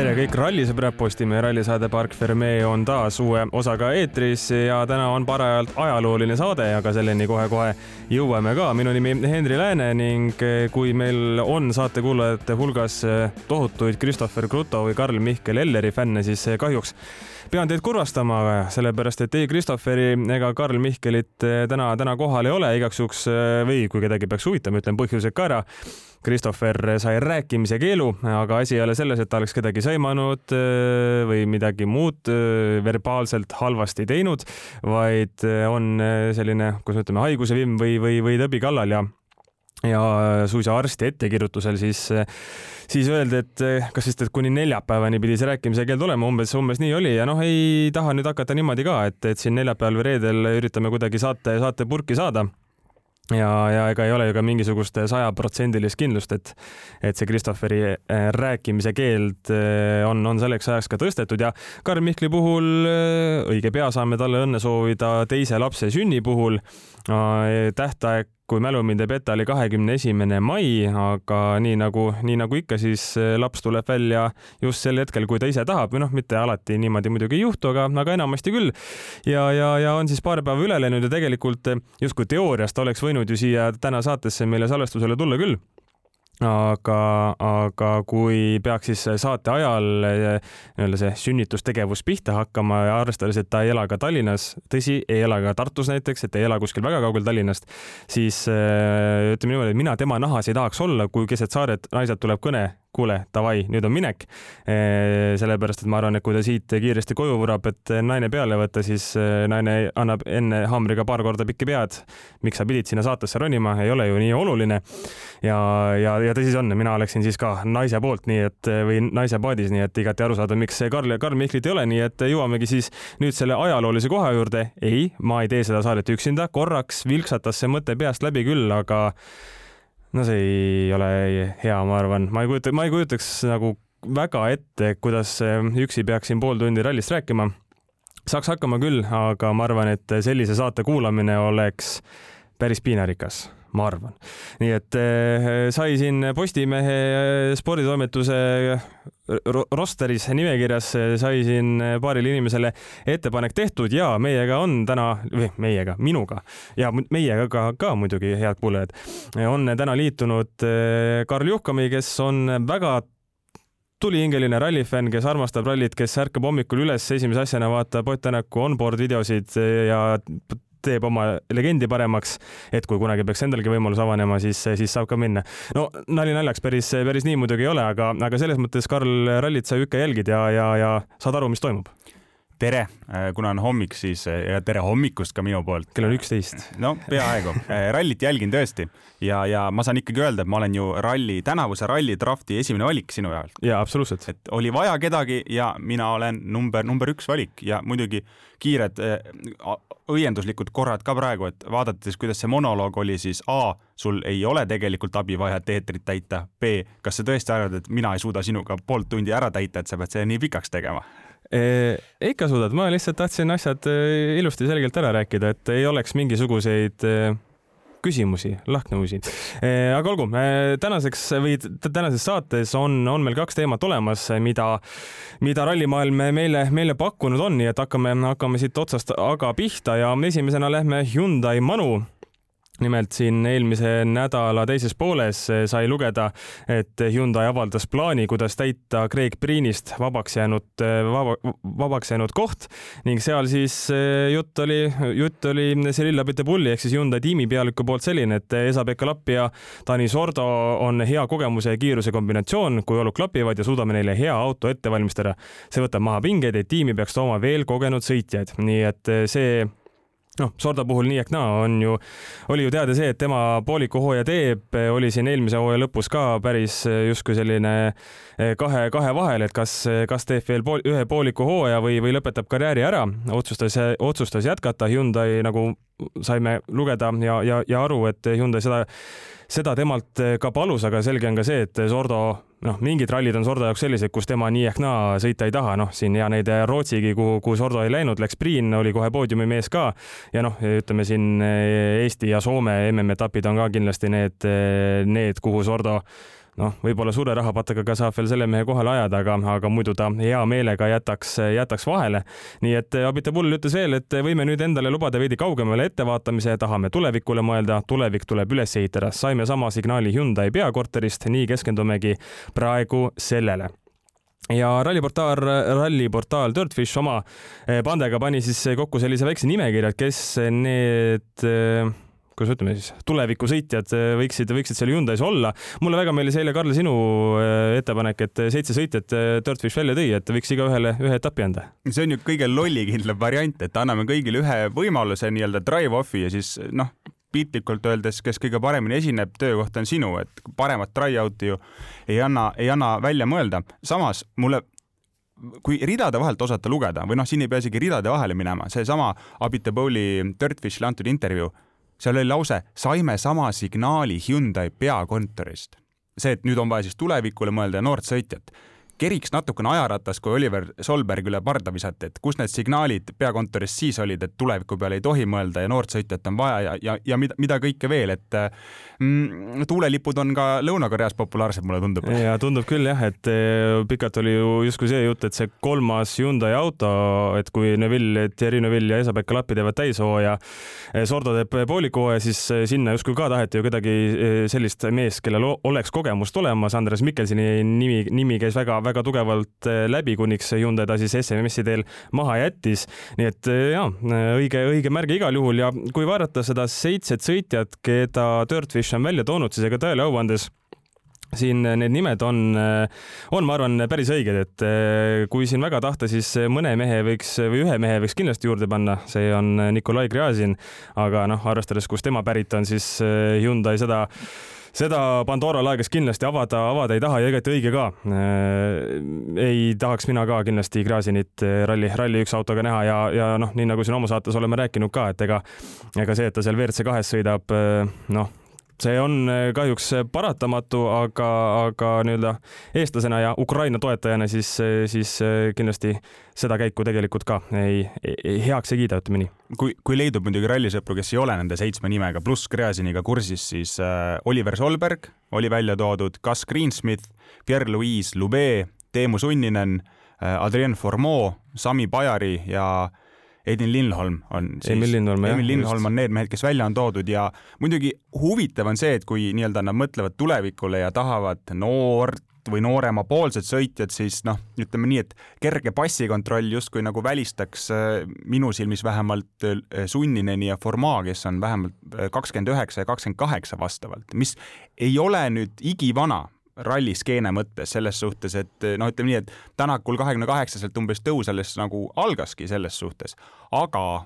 tere kõik rallisõbrad, Postimehe rallisaade Park Fermee on taas uue osaga eetris ja täna on parajalt ajalooline saade, aga selleni kohe-kohe jõuame ka. minu nimi Henri Lääne ning kui meil on saatekuulajate hulgas tohutuid Christopher Kruto või Karl-Mihkel Elleri fänne, siis kahjuks pean teid kurvastama, sellepärast et ei Christopheri ega Karl Mihkelit täna, täna kohal ei ole, igaks juhuks või kui kedagi peaks huvitama, ütlen põhjused ka ära. Christopher sai rääkimise keelu, aga asi ei ole selles, et ta oleks kedagi sõimanud äh, või midagi muud verbaalselt halvasti teinud, vaid on selline, kuidas me ütleme, haiguse vimm või, või, või tõbi kallal ja ja suisa arsti ettekirjutusel siis, siis öeldi, et kas vist, et kuni neljapäevani pidi see rääkimise keel tulema, umbes, umbes nii oli. Ja noh, ei taha nüüd hakata niimoodi ka, et, et siin neljapäeval või reedel üritame kuidagi saate, saate purki saada. Ja, ja ega ei ole ju ka mingisugust sajaprotsendilist kindlust, et, et see Christopheri äh, rääkimise keeld äh, on, on selleks ajaks ka tõstetud. Ja Karl Mihkli puhul õige pea saame talle õnne soovida teise lapse sünni puhul. tähtaeg kui mälu mind ei peta, oli kahekümne esimene mai, aga nii nagu, nii nagu ikka, siis laps tuleb välja just sel hetkel, kui ta ise tahab või noh, mitte alati niimoodi muidugi ei juhtu, aga, aga enamasti küll. ja, ja, ja on siis paar päeva üle läinud ja tegelikult justkui teooriast oleks võinud ju siia täna saatesse meile salvestusele tulla küll aga, aga kui peaks siis saate ajal eh, nii-öelda see sünnitustegevus pihta hakkama ja arvestades, et ta ei ela ka Tallinnas, tõsi, ei ela ka Tartus näiteks, et ei ela kuskil väga kaugel Tallinnast, siis eh, ütleme niimoodi, et mina tema nahas ei tahaks olla, kui keset saaret naiselt tuleb kõne kuule, davai, nüüd on minek. sellepärast, et ma arvan, et kui ta siit kiiresti koju vurab, et naine peale võtta, siis naine annab enne haamriga paar korda pikki pead. miks sa pidid sinna saatesse ronima, ei ole ju nii oluline. ja, ja, ja tõsi see on, mina oleksin siis ka naise poolt, nii et või naise paadis, nii et igati aru saada, miks Karl, Karl Mihklit ei ole, nii et jõuamegi siis nüüd selle ajaloolise koha juurde. ei, ma ei tee seda saadet üksinda, korraks vilksatas see mõte peast läbi küll, aga no see ei ole hea, ma arvan, ma ei kujuta, ma ei kujutaks nagu väga ette, kuidas üksi peaksin pool tundi rallist rääkima. saaks hakkama küll, aga ma arvan, et sellise saate kuulamine oleks päris piinarikas ma arvan. nii et eh, sai siin Postimehe eh, sporditoimetuse rosteris nimekirjas eh, sai siin paarile inimesele ettepanek tehtud ja meiega on täna, või meiega, minuga ja meiega ka, ka muidugi, head kuulajad, on täna liitunud Karl Juhkami, kes on väga tulihingeline rallifänn, kes armastab rallit, kes ärkab hommikul üles, esimese asjana vaatab Ott Tänaku onboard videosid ja teeb oma legendi paremaks, et kui kunagi peaks endalgi võimalus avanema, siis, siis saab ka minna. no nali naljaks, päris, päris nii muidugi ei ole, aga, aga selles mõttes, Karl, rallit sa ju ikka jälgid ja, ja, ja saad aru, mis toimub tere, äh, kuna on hommik, siis äh, ja tere hommikust ka minu poolt. kell on üksteist. no peaaegu äh, rallit jälgin tõesti ja, ja ma saan ikkagi öelda, et ma olen ju ralli, tänavuse ralli drafti esimene valik sinu jaoks. jaa, absoluutselt. et oli vaja kedagi ja mina olen number, number üks valik ja muidugi kiired õienduslikud korrad ka praegu, et vaadates, kuidas see monoloog oli, siis A, sul ei ole tegelikult abi vaja, et eetrit täita, B, kas sa tõesti arvad, et mina ei suuda sinuga poolt tundi ära täita, et sa pead selle nii pikaks tegema? Ikka suudad, ma lihtsalt tahtsin asjad ilusti selgelt ära rääkida, et ei oleks mingisuguseid küsimusi, lahknevusi. aga olgu, tänaseks või tänases saates on, on meil kaks teemat olemas, mida, mida rallimaailm meile, meile pakkunud on, nii et hakkame, hakkame siit otsast aga pihta ja esimesena lähme Hyundai Manu nimelt siin eelmise nädala teises pooles sai lugeda, et Hyundai avaldas plaani, kuidas täita Craig Priinist vabaks jäänud, vaba, vabaks jäänud koht ning seal siis eh, jutt oli, jutt oli Cyril Abitebulli ehk siis Hyundai tiimipealiku poolt selline, et Esa-Pekka Lapp ja Taani Sordo on hea kogemuse ja kiiruse kombinatsioon, kui olud klapivad ja suudame neile hea auto ette valmistada. see võtab maha pingeid, et tiimi peaks tooma veel kogenud sõitjaid, nii et see noh, Sorda puhul nii ehk naa on ju, oli ju teada see, et tema pooliku hooaja teeb, oli siin eelmise hooaja lõpus ka päris justkui selline eh, kahe, kahe vahel, et kas, kas teeb veel pool, ühe pooliku hooaja või, või lõpetab karjääri ära. otsustas, otsustas jätkata Hyundai nagu saime lugeda ja, ja, ja aru, et Hyundai seda, seda temalt ka palus, aga selge on ka see, et Sordo noh, mingid rallid on Sordo jaoks sellised, kus tema nii ehk naa sõita ei taha, noh, siin hea näide Rootsigi, kuhu, kuhu Sordo ei läinud, läks Priin, oli kohe poodiumi mees ka. Ja noh, ütleme siin Eesti ja Soome MM-etapid on ka kindlasti need, need, kuhu Sordo noh, võib-olla suure rahapataga saab veel selle mehe kohale ajada, aga, aga muidu ta hea meelega jätaks, jätaks vahele. nii et Abita Pull ütles veel, et võime nüüd endale lubada veidi kaugemale ettevaatamise, tahame tulevikule mõelda, tulevik tuleb üles ehitada. saime sama signaali Hyundai peakorterist, nii keskendumegi praegu sellele ja ralliportaal, ralliportaal Dirtfish oma pandega pani siis kokku sellise väikse nimekirja, kes need kuidas ütleme siis, tulevikusõitjad äh, võiksid, võiksid seal Hyundai's olla. mulle väga meeldis eile, Karl, sinu äh, ettepanek, et seitse sõitjat Dirtfish välja tõi, et võiks igaühele ühe etapi anda. see on ju kõige lollikindlam variant, et anname kõigile ühe võimaluse nii-öelda drive-off'i ja siis noh, piltlikult öeldes, kes kõige paremini esineb, töökoht on sinu, et paremat try-out'i ju ei anna, ei anna välja mõelda. samas mulle kui ridade vahelt osata lugeda või noh, siin ei pea isegi ridade vahele minema, seesama Abita Bowli Dirtfishile antud intervjuu seal oli lause, saime sama signaali Hyundai peakontorist. see, et nüüd on vaja siis tulevikule mõelda ja noort sõitjat keriks natukene ajaratas, kui Oliver Solberg üle parda visati, et kus need signaalid peakontoris siis olid, et tuleviku peale ei tohi mõelda ja noort sõitjat on vaja ja, ja, ja mida, mida kõike veel, et mm, tuulelipud on ka Lõuna-Koreas populaarsed, mulle tundub. ja tundub küll jah, et eh, pikalt oli ju justkui see jutt, et see kolmas Hyundai auto, et kui Neville, Thierry Neville ja Esa-Pekka Lappi teevad täishooaja, eh, Sordo teeb pooliku hooaja, siis eh, sinna justkui ka taheti ju kedagi sellist meest, kellel oleks kogemust olemas, Andres Mikkelsoni nimi, nimi käis väga, väga väga tugevalt eh, läbi, kuniks Hyundai ta siis SMS-i teel maha jättis. nii et eh, jaa, õige, õige märge igal juhul. Ja kui vaadata seda seitset sõitjat, keda Dirtfish on välja toonud, siis ega tõele au andes siin need nimed on, eh, on, ma arvan, päris õiged, et kui siin väga tahta, siis mõne mehe võiks või ühe mehe võiks kindlasti juurde panna, see on Nikolai Gräzin, aga noh, arvestades, kust tema pärit on, siis Hyundai seda seda Pandora laegast kindlasti avada, avada ei taha ja igati õige ka. Äh, ei tahaks mina ka kindlasti Gräzinit äh, ralli, ralli üks autoga näha ja, ja noh, nii nagu siin oma saates oleme rääkinud ka, et ega, ega see, et ta seal WRC kahes sõidab, äh, noh see on eh, kahjuks paratamatu, aga, aga nii-öelda eestlasena ja Ukraina toetajana siis, eh, siis kindlasti seda käiku tegelikult ka ei, ei, heaks ei kiida, ütleme nii. kui, kui leidub muidugi rallisõpru, kes ei ole nende seitsme nimega pluss Gräziniga kursis, siis äh, Oliver Solberg oli välja toodud, Gus Greensmith, Pierre-Louis Loubet, Teemu Sunninen äh,, Adrien Formeau, Sami Pajari ja äh, Edin Lindholm on siis, Emil Lindholm, Emil Lindholm on need mehed, kes välja on toodud ja muidugi huvitav on see, et kui nii-öelda nad mõtlevad tulevikule ja tahavad noort või nooremapoolset sõitjat, siis noh, ütleme nii, et kerge passikontroll justkui nagu välistaks äh, minu silmis vähemalt äh, Sunnineni ja Formaa, kes on vähemalt äh, kakskümmend üheksa ja kakskümmend kaheksa vastavalt, mis ei ole nüüd igivana ralliskeene mõttes selles suhtes, et noh, ütleme nii, et Tänakul kahekümne kaheksaselt umbes tõus alles nagu algaski selles suhtes, aga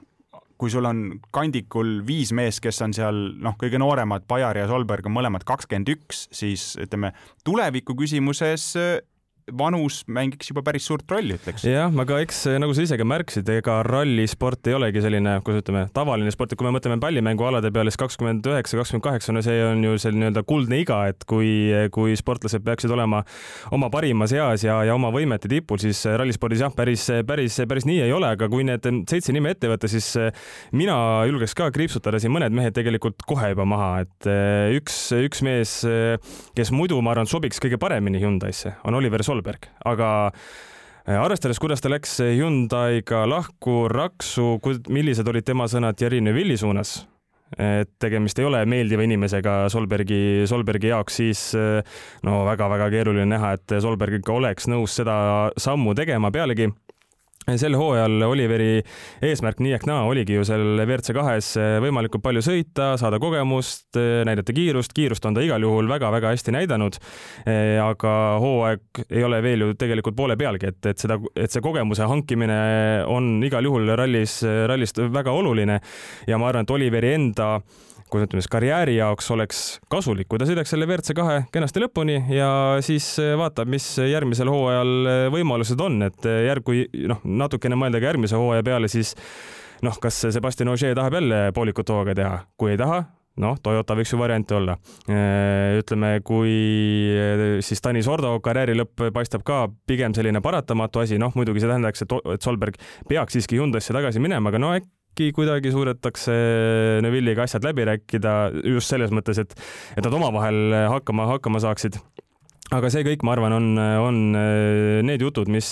kui sul on kandikul viis meest, kes on seal noh, kõige nooremad, Bajar ja Solberg on mõlemad kakskümmend üks, siis ütleme tuleviku küsimuses vanus mängiks juba päris suurt rolli, ütleks. jah, aga eks nagu sa ise ka märkisid, ega rallisport ei olegi selline, kuidas ütleme, tavaline sport, et kui me mõtleme pallimängualade peale, siis kakskümmend üheksa, kakskümmend kaheksa, no see on ju selline nii-öelda kuldne iga, et kui, kui sportlased peaksid olema oma parimas eas ja, ja oma võimete tipul, siis rallispordis jah, päris, päris, päris nii ei ole, aga kui need seitse nime ette võtta, siis mina julgeks ka kriipsutada siin mõned mehed tegelikult kohe juba maha, et üks, üks mees, kes muidu ma arvan, sobiks kõige paremini Hyundai'sse, on Oliver Solberg Solberg, aga äh, arvestades, kuidas ta läks Hyundai'ga lahku raksu, millised olid tema sõnad Jerine Villi suunas, et tegemist ei ole meeldiva inimesega Solbergi, Solbergi jaoks, siis äh, no väga-väga keeruline näha, et Solberg ikka oleks nõus seda sammu tegema, pealegi sel hooajal Oliveri eesmärk nii ehk naa oligi ju seal WRC kahes eh, võimalikult palju sõita, saada kogemust, eh, näidata kiirust, kiirust on ta igal juhul väga-väga hästi näidanud. Eh, aga hooaeg ei ole veel ju tegelikult poole pealgi, et, et seda, et see kogemuse hankimine on igal juhul rallis, rallist väga oluline ja ma arvan, et Oliveri enda kuidas ütleme siis karjääri jaoks oleks kasulik, kui ta sõidaks selle WRC kahe kenasti lõpuni ja siis eh, vaatab, mis järgmisel hooajal eh, võimalused on, et eh, järg, kui noh, natukene mõelda ka järgmise hooaja peale, siis noh, kas Sebastian Ogier tahab jälle poolikut hooga teha, kui ei taha, noh, Toyota võiks ju variant olla. ütleme, kui siis Tanis Ordo karjääri lõpp paistab ka pigem selline paratamatu asi, noh muidugi see tähendaks, et Solberg peaks siiski Hyundai'sse tagasi minema, aga no äkki kuidagi suudetakse Neville'iga asjad läbi rääkida just selles mõttes, et, et nad omavahel hakkama, hakkama saaksid aga see kõik, ma arvan, on, on need jutud, mis,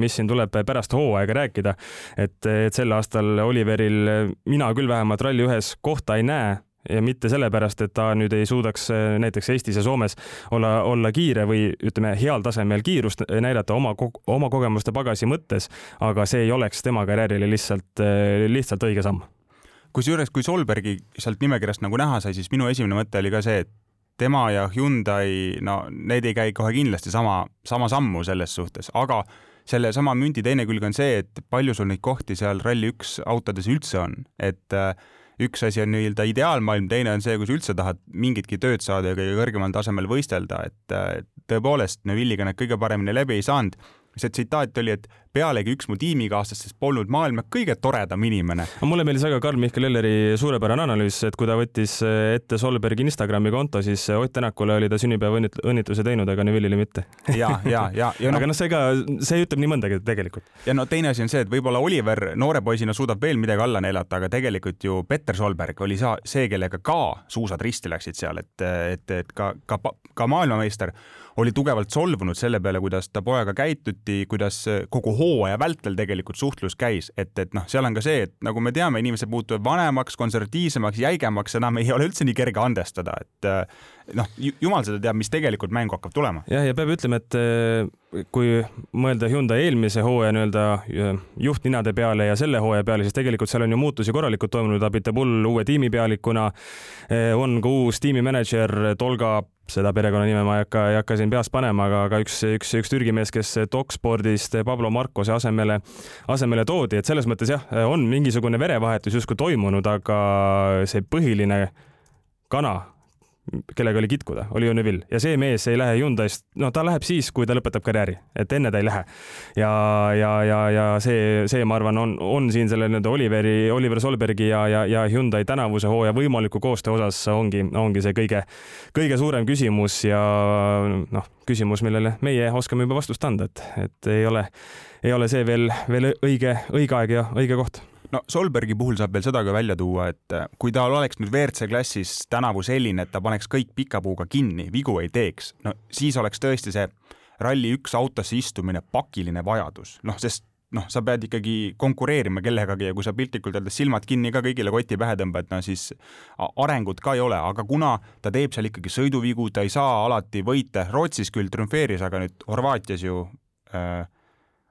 mis siin tuleb pärast hooaega rääkida. et, et sel aastal Oliveril mina küll vähemalt Rally ühes kohta ei näe ja mitte sellepärast, et ta nüüd ei suudaks äh, näiteks Eestis ja Soomes olla, olla kiire või ütleme, heal tasemel kiirust näidata oma, oma kogemuste pagasi mõttes, aga see ei oleks tema karjäärile lihtsalt, äh, lihtsalt õige samm. kusjuures, kui Solbergi sealt nimekirjast nagu näha sai, siis minu esimene mõte oli ka see, et tema ja Hyundai, no need ei käi kohe kindlasti sama, sama sammu selles suhtes, aga sellesama mündi teine külg on see, et palju sul neid kohti seal Rally1 autodes üldse on, et äh, üks asi on nii-öelda ideaalmaailm, teine on see, kui sa üldse tahad mingitki tööd saada ja kõige kõrgemal tasemel võistelda, et tõepoolest Neville'iga nad kõige paremini läbi ei saanud. see tsitaat oli, et pealegi üks mu tiimikaaslastest polnud maailma kõige toredam inimene. mulle meeldis väga Karl-Mihkel Elleri suurepärane analüüs, et kui ta võttis ette Solbergi Instagrami konto, siis Ott Tänakule oli ta sünnipäeva õnnitluse teinud, aga Neville'ile mitte. ja, ja, ja, ja no, aga noh, see ka, see ütleb nii mõndagi tegelikult. ja no teine asi on see, et võib-olla Oliver noore poisina suudab veel midagi alla neelata, aga tegelikult ju Petter Solberg oli sa, see, kellega ka suusad risti läksid seal, et, et, et ka, ka, ka maailmameister oli tugevalt solvunud selle peale, kuidas ta pojaga käituti, kuidas kogu hooaja vältel tegelikult suhtlus käis, et, et noh, seal on ka see, et nagu me teame, inimesed muutuvad vanemaks, konservatiivsemaks, jäigemaks, enam ei ole üldse nii kerge andestada, et noh, jumal seda teab, mis tegelikult mängu hakkab tulema. jah, ja peab ütlema, et eh, kui mõelda Hyundai eelmise hooaja nii-öelda eh, juhtninade peale ja selle hooaja peale, siis tegelikult seal on ju muutusi korralikult toimunud, Abitabull uue tiimipealikuna, eh, on ka uus tiimimänedžer Tolga seda perekonnanime ma ei hakka, ei hakka siin peast panema, aga, aga üks, üks, üks Türgi mees, kes Dokspordist Pablo Marcose asemele, asemele toodi, et selles mõttes jah, on mingisugune verevahetus justkui toimunud, aga see põhiline kana kellega oli kitkuda, oli ju Neville ja see mees ei lähe Hyundai'st, no ta läheb siis, kui ta lõpetab karjääri, et enne ta ei lähe. ja, ja, ja, ja see, see, ma arvan, on, on siin selle nii-öelda Oliveri, Oliver Solbergi ja, ja, ja Hyundai tänavuse hooaja võimaliku koostöö osas ongi, ongi see kõige, kõige suurem küsimus ja noh, küsimus, millele meie oskame juba vastust anda, et, et ei ole, ei ole see veel, veel õige, õige aeg ja õige koht no Solbergi puhul saab veel seda ka välja tuua, et äh, kui tal oleks nüüd WRC klassis tänavu selline, et ta paneks kõik pika puuga kinni, vigu ei teeks, no siis oleks tõesti see Rally1 autosse istumine pakiline vajadus, noh, sest noh, sa pead ikkagi konkureerima kellegagi ja kui sa piltlikult öeldes silmad kinni ka kõigile koti pähe tõmbad, no siis arengut ka ei ole, aga kuna ta teeb seal ikkagi sõiduvigu, ta ei saa alati võite, Rootsis küll triumfeeris, aga nüüd Horvaatias ju äh,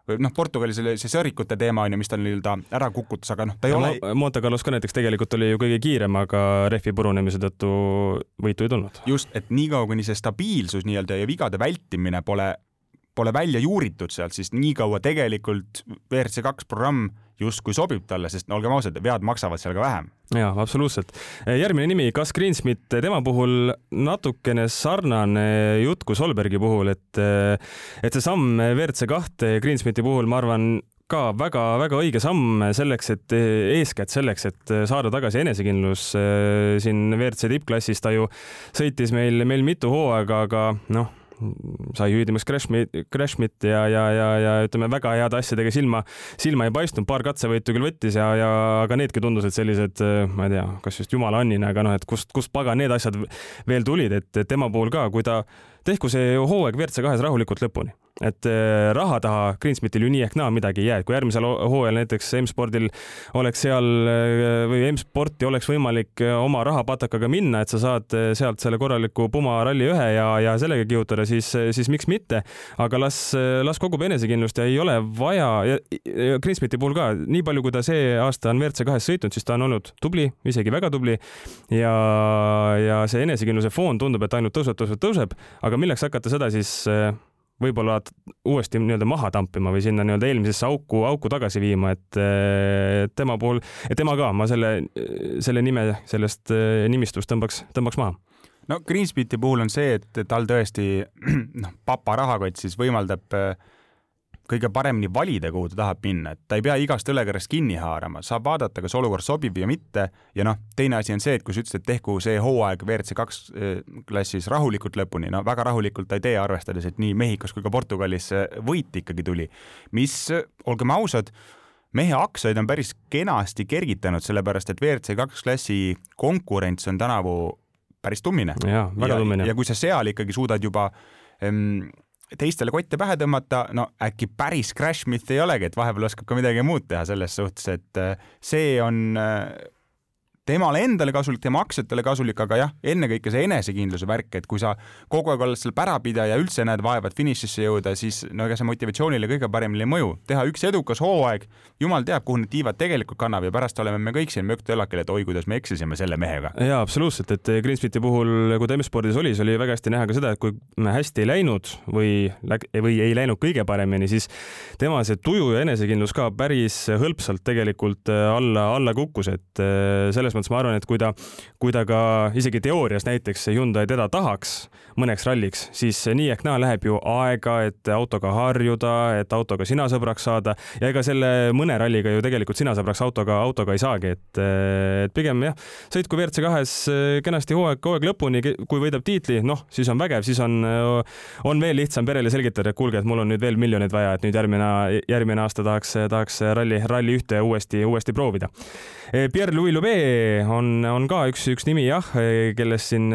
või noh, Portugalis oli see sõrikute teema on ju, mis tal nii-öelda ära kukutas, aga noh, ta ei ja ole. Monte Carlos ka näiteks tegelikult oli ju kõige kiirem, aga rehvi purunemise tõttu võitu ei tulnud. just, et niikaua, kuni see stabiilsus nii-öelda ja vigade vältimine pole, pole välja juuritud sealt, siis niikaua tegelikult WRC kaks programm justkui sobib talle, sest no olgem ausad, vead maksavad seal ka vähem. jaa, absoluutselt. järgmine nimi, Gus Greensmit, tema puhul natukene sarnane jutt kui Solbergi puhul, et et see samm WRC kahte Greensmiti puhul, ma arvan, ka väga-väga õige samm selleks, et eeskätt selleks, et saada tagasi enesekindlus siin WRC tippklassis, ta ju sõitis meil, meil mitu hooaega, aga noh sai hüüdimaks Crashmit, Crashmit ja, ja, ja, ja ütleme, väga heade asjadega silma, silma ei paistnud, paar katsevõitu küll võttis ja, ja aga needki tundusid sellised, ma ei tea, kas just jumala annina, aga noh, et kust, kust pagan need asjad veel tulid, et tema puhul ka, kui ta tehku see hooaeg WRC kahes rahulikult lõpuni et äh, raha taha Greensmitil ju nii ehk naa midagi ei jää, et kui järgmisel hooajal näiteks M-spordil oleks seal äh, või M-sporti oleks võimalik äh, oma rahapatakaga minna, et sa saad sealt selle korraliku Puma Rally ühe ja, ja sellega kihutada, siis, siis miks mitte. aga las, las kogub enesekindlust ja ei ole vaja ja, ja Greensmiti puhul ka, nii palju, kui ta see aasta on WRC kahes sõitnud, siis ta on olnud tubli, isegi väga tubli ja, ja see enesekindluse foon tundub, et ainult tõuseb, tõuseb, tõuseb, aga milleks hakata seda siis võib-olla uuesti nii-öelda maha tampima või sinna nii-öelda eelmisesse auku, auku tagasi viima, et tema puhul, tema ka, ma selle, selle nime sellest eh, nimistust tõmbaks, tõmbaks maha. No Greensmiti puhul on see, et tal tõesti noh, papa rahakott siis võimaldab kõige paremini valida, kuhu ta tahab minna, et ta ei pea igast õlekõrrest kinni haarama, saab vaadata, kas olukord sobib või mitte. ja noh, teine asi on see, et kui sa ütlesid, et tehku see hooaeg WRC kaks äh, klassis rahulikult lõpuni, no väga rahulikult ta ei tee, arvestades, et nii Mehhikos kui ka Portugalis võit ikkagi tuli, mis, olgem ausad mehe aktsiaid on päris kenasti kergitanud, sellepärast et WRC kaks klassi konkurents on tänavu päris tummine. ja, väga tummine. ja kui sa seal ikkagi suudad juba ähm, teistele kotte pähe tõmmata, no äkki päris crash myth ei olegi, et vahepeal oskab ka midagi muud teha selles suhtes, et äh, see on äh, temale endale kasulik, tema aktsiatele kasulik, aga jah, ennekõike see enesekindluse värk, et kui sa kogu aeg oled seal pärapidaja ja üldse näed vaeva, et finišisse jõuda, siis no ega see motivatsioonile kõige paremini ei mõju. teha üks edukas hooaeg, jumal teab, kuhu need tiivad tegelikult kannab ja pärast oleme me kõik siin mökktõllakil, et oi, kuidas me eksisime selle mehega. jaa, absoluutselt, et Greensmiti puhul, kui ta M-spordis oli, siis oli väga hästi näha ka seda, et kui hästi ei läinud või, või ei läinud kõige paremini, siis tema see tuju ja enesekindlus ka päris hõlpsalt tegelikult alla, alla kukkus, et selles selles mõttes ma arvan, et kui ta, kui ta ka isegi teoorias näiteks Hyundai teda tahaks mõneks ralliks, siis nii ehk naa läheb ju aega, et autoga harjuda, et autoga sina sõbraks saada ja ega selle mõne ralliga ju tegelikult sina sõbraks autoga, autoga ei saagi, et, et pigem jah, sõitku WRC kahes kenasti hooaeg, hooaeg lõpuni, kui võidab tiitli, noh, siis on vägev, siis on, on veel lihtsam perele selgitada, et kuulge, et mul on nüüd veel miljoneid vaja, et nüüd järgmine, järgmine aasta tahaks, tahaks ralli, ralli ühte uuesti, uuesti proovida. Pierre-Louis Loubet on, on ka üks, üks nimi jah, kellest siin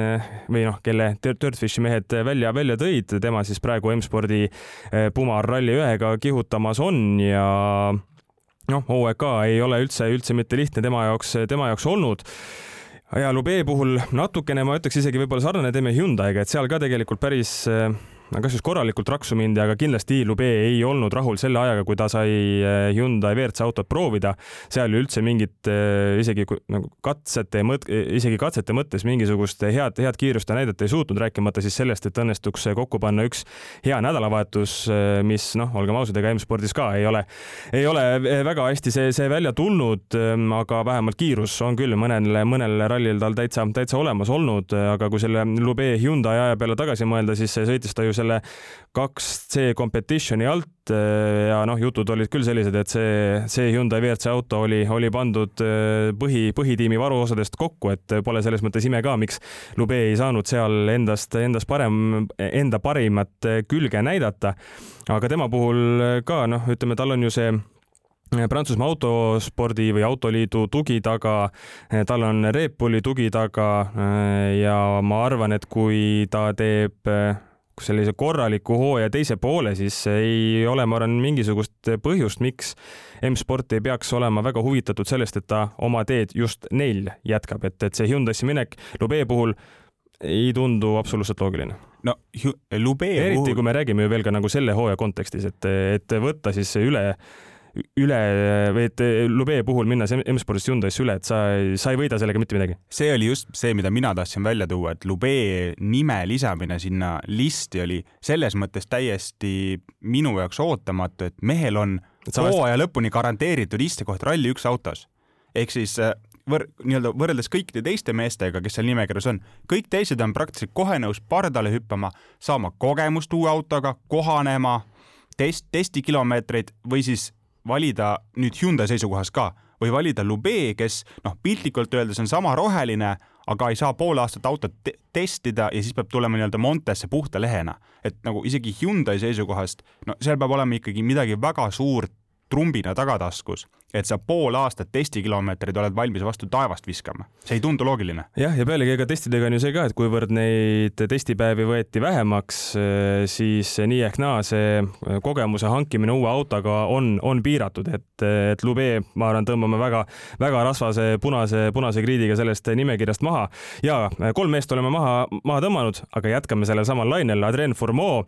või noh, kelle Dirtfishi mehed välja, välja tõid, tema siis praegu M-spordi eh, Puma Rally ühega kihutamas on ja noh, ka ei ole üldse, üldse mitte lihtne tema jaoks, tema jaoks olnud. Ja Lube puhul natukene ma ütleks isegi võib-olla sarnane teeme Hyundai'ga, et seal ka tegelikult päris äh, kas just korralikult raksu mindi, aga kindlasti Lube ei olnud rahul selle ajaga, kui ta sai eh, Hyundai WRC autot proovida. seal ju üldse mingit eh, isegi nagu katsete mõt-, isegi katsete mõttes mingisugust head, head kiirust ta näidata ei suutnud, rääkimata siis sellest, et õnnestuks kokku panna üks hea nädalavahetus, eh, mis noh, olgem ausad, ega M-spordis ka ei ole, ei ole väga hästi see, see välja tulnud, aga vähemalt kiirus on küll mõnel, mõnel rallil tal täitsa, täitsa olemas olnud, aga kui selle Lube Hyundai aja peale tagasi mõelda, siis sõitis ta ju selle kaks C competition'i alt äh, ja noh, jutud olid küll sellised, et see, see Hyundai WRC auto oli, oli pandud äh, põhi, põhitiimi varuosadest kokku, et pole selles mõttes ime ka, miks Lube ei saanud seal endast, endast parem, enda parimat külge näidata. aga tema puhul ka noh, ütleme, tal on ju see Prantsusmaa autospordi või autoliidu tugi taga, tal on Red Bulli tugi taga ja ma arvan, et kui ta teeb sellise korraliku hooaja teise poole, siis ei ole, ma arvan, mingisugust põhjust, miks M-sport ei peaks olema väga huvitatud sellest, et ta oma teed just neil jätkab, et, et see Hyundai'sse minek Lube puhul ei tundu absoluutselt loogiline. no Lube eriti puhul... kui me räägime ju veel ka nagu selle hooaja kontekstis, et, et võtta siis üle üle või et Lube puhul minna M-spordist Hyundai'sse üle, et sa, sa ei võida sellega mitte midagi. see oli just see, mida mina tahtsin välja tuua, et Lube nime lisamine sinna listi oli selles mõttes täiesti minu jaoks ootamatu, et mehel on hooaja lõpuni garanteeritud istekoht Rally üks autos. ehk siis äh, võr-, nii-öelda võrreldes kõikide teiste meestega, kes seal nimekirjas on, kõik teised on praktiliselt kohe nõus pardale hüppama, saama kogemust uue autoga, kohanema, test, testikilomeetreid või siis valida nüüd Hyundai seisukohast ka või valida Lube, kes noh, piltlikult öeldes on sama roheline, aga ei saa pool aastat autot te testida ja siis peab tulema nii-öelda Montesse puhta lehena. et nagu isegi Hyundai seisukohast, no seal peab olema ikkagi midagi väga suurt trumbina tagataskus, et sa pool aastat testikilomeetreid oled valmis vastu taevast viskama. see ei tundu loogiline. jah, ja pealegi ega testidega on ju see ka, et kuivõrd neid testipäevi võeti vähemaks, siis nii ehk naa see kogemuse hankimine uue autoga on, on piiratud, et, et Lube, ma arvan, tõmbame väga, väga rasvase punase, punase kriidiga sellest nimekirjast maha. ja kolm meest oleme maha, maha tõmmanud, aga jätkame sellel samal lainel. Adrien Fourmeau,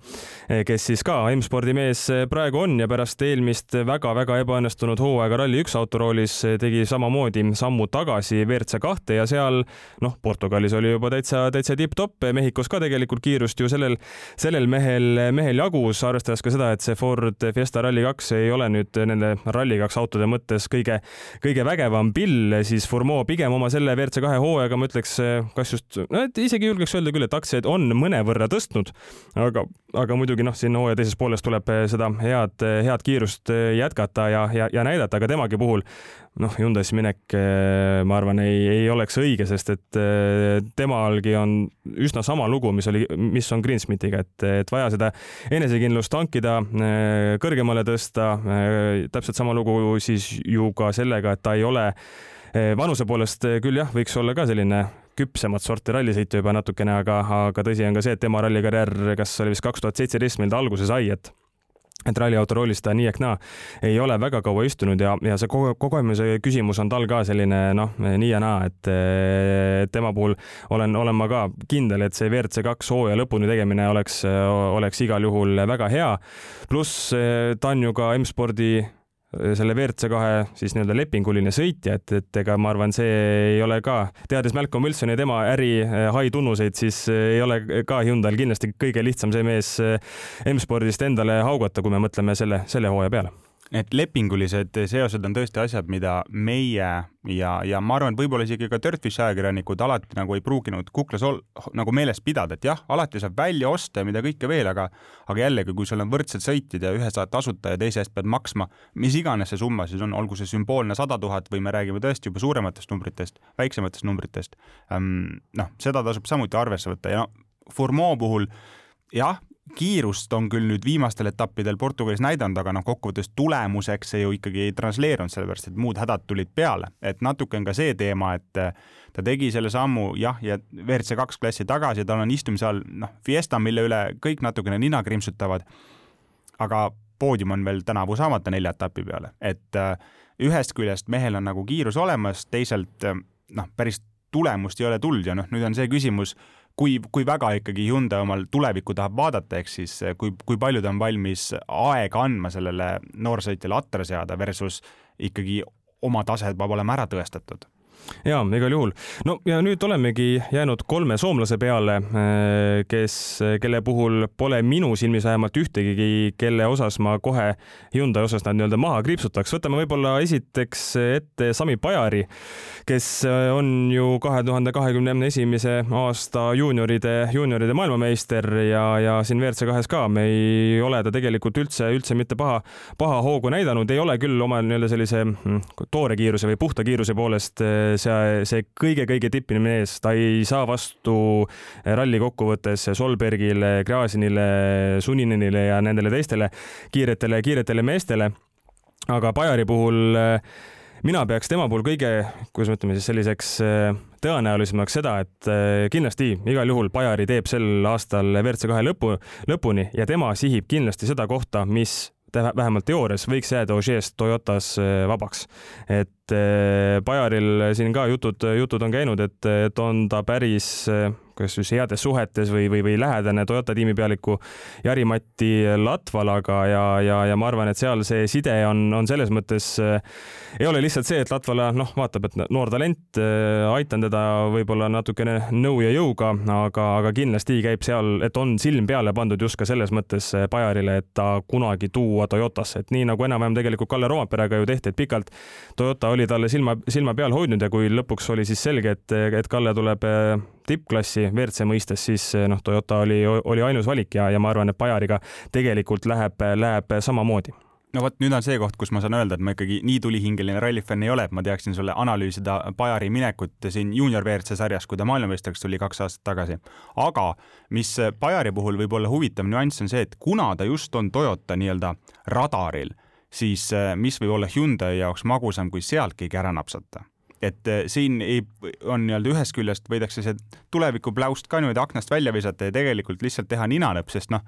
kes siis ka M-spordi mees praegu on ja pärast eelmist väga väga-väga ebaõnnestunud hooaega Rally1 autoroolis tegi samamoodi sammu tagasi WRC kahte ja seal noh, Portugalis oli juba täitsa, täitsa tipp-topp, Mehhikos ka tegelikult kiirust ju sellel, sellel mehel, mehel jagus, arvestades ka seda, et see Ford Fiesta Rally2 ei ole nüüd nende Rally2 autode mõttes kõige, kõige vägevam pill, siis Fourmeau pigem oma selle WRC kahe hooajaga ma ütleks, kas just, no et isegi julgeks öelda küll, et aktsiaid on mõnevõrra tõstnud, aga, aga muidugi noh, siin hooaja teises pooles tuleb seda head, head kiirust jätkata ja, ja, ja näidata, aga temagi puhul noh, Hyundai'sse minek, ma arvan, ei, ei oleks õige, sest et temalgi on üsna sama lugu, mis oli, mis on Greensmithiga, et, et vaja seda enesekindlust tankida, kõrgemale tõsta. täpselt sama lugu siis ju ka sellega, et ta ei ole vanuse poolest küll jah, võiks olla ka selline küpsemat sorti rallisõitu juba natukene, aga, aga tõsi on ka see, et tema rallikarjäär, kas oli vist kaks tuhat seitseteist, mil ta alguse sai, et et ralliauto roolis ta nii ehk naa ei ole väga kaua istunud ja, ja see kogemuse küsimus on tal ka selline noh, nii ja naa, et tema puhul olen, olen ma ka kindel, et see WRC kaks hooaja lõpuni tegemine oleks, oleks igal juhul väga hea. pluss ta on ju ka M-spordi selle WRC kahe siis nii-öelda lepinguline sõitja, et, et ega ma arvan, see ei ole ka, teades Malcolm Wilsoni ja tema äri hai tunnuseid, siis ei ole ka Hyundai'l kindlasti kõige lihtsam see mees M-spordist endale haugata, kui me mõtleme selle, selle hooaja peale need lepingulised seosed on tõesti asjad, mida meie ja, ja ma arvan, et võib-olla isegi ka Dirtfishi ajakirjanikud alati nagu ei pruuginud kuklas ol, nagu meeles pidada, et jah, alati saab välja osta ja mida kõike veel, aga aga jällegi, kui sul on võrdsed sõitjad ja ühe saad tasuta ja teise eest pead maksma, mis iganes see summa siis on, olgu see sümboolne sada tuhat või me räägime tõesti juba suurematest numbritest, väiksematest numbritest, noh, seda tasub samuti arvesse võtta ja no, Fourmeau puhul jah, kiirust on küll nüüd viimastel etappidel Portugalis näidanud, aga noh, kokkuvõttes tulemuseks see ju ikkagi ei transleerunud, sellepärast et muud hädad tulid peale, et natuke on ka see teema, et äh, ta tegi selle sammu jah, ja WRC kaks klassi tagasi, tal on istumise all noh, Fiesta, mille üle kõik natukene nina krimpsutavad. aga poodium on veel tänavu saamata nelja etapi peale, et äh, ühest küljest mehel on nagu kiirus olemas, teisalt äh, noh, päris tulemust ei ole tulnud ja noh, nüüd on see küsimus kui, kui väga ikkagi Hyundai omal tulevikku tahab vaadata, ehk siis eh, kui, kui palju ta on valmis aega andma sellele noorsõitjale atra seada versus ikkagi oma tase peab olema ära tõestatud ja igal juhul. no ja nüüd olemegi jäänud kolme soomlase peale, äh, kes, kelle puhul pole minu silmis vähemalt ühtegi, kelle osas ma kohe Hyundai osas nad nii-öelda maha kriipsutaks. võtame võib-olla esiteks ette Sami Pajari, kes on ju kahe tuhande kahekümne esimese aasta juunioride, juunioride maailmameister ja, ja siin WRC kahes ka me ei ole ta tegelikult üldse, üldse mitte paha, paha hoogu näidanud, ei ole küll oma nii-öelda sellise mm, toore kiiruse või puhta kiiruse poolest see, see kõige-kõige tippine mees, ta ei saa vastu ralli kokkuvõttes Solbergile, Gräzinile, Suninenile ja nendele teistele kiiretele, kiiretele meestele. aga Bajari puhul mina peaks tema puhul kõige, kuidas me ütleme siis selliseks tõenäolisemaks seda, et kindlasti igal juhul Bajari teeb sel aastal WRC kahe lõpu, lõpuni ja tema sihib kindlasti seda kohta, mis vähemalt teoorias võiks jääda Ožeest Toyotas vabaks. et Bajaril siin ka jutud, jutud on käinud, et, et on ta päris kas siis heades suhetes või, või, või lähedane Toyota tiimipealiku Jari-Matti Latvalaga ja, ja, ja ma arvan, et seal see side on, on selles mõttes äh, ei ole lihtsalt see, et Latvala noh, vaatab, et noor talent aitan teda võib-olla natukene nõu ja jõuga, aga, aga kindlasti käib seal, et on silm peale pandud just ka selles mõttes Bajarile, et ta kunagi tuua Toyotasse, et nii nagu enam-vähem tegelikult Kalle Roomaperega ju tehti, et pikalt Toyota oli talle silma, silma peal hoidnud ja kui lõpuks oli siis selge, et, et Kalle tuleb äh, tippklassi WRC mõistes, siis eh, noh, Toyota oli, oli ainus valik ja, ja ma arvan, et Bajariga tegelikult läheb, läheb samamoodi no vot, nüüd on see koht, kus ma saan öelda, et ma ikkagi nii tulihingeline rallifänn ei ole, et ma teaksin sulle analüüsida Bajari minekut siin juunior WRC sarjas, kui ta maailmameistriks tuli kaks aastat tagasi. aga mis Bajari puhul võib olla huvitav nüanss on see, et kuna ta just on Toyota nii-öelda radaril, siis eh, mis võib olla Hyundai jaoks magusam, kui sealt keegi ära napsata? Et äh, siin ei, on nii-öelda ühest küljest võidakse see tulevikupläust ka niimoodi aknast välja visata ja tegelikult lihtsalt teha ninanäpp, sest noh,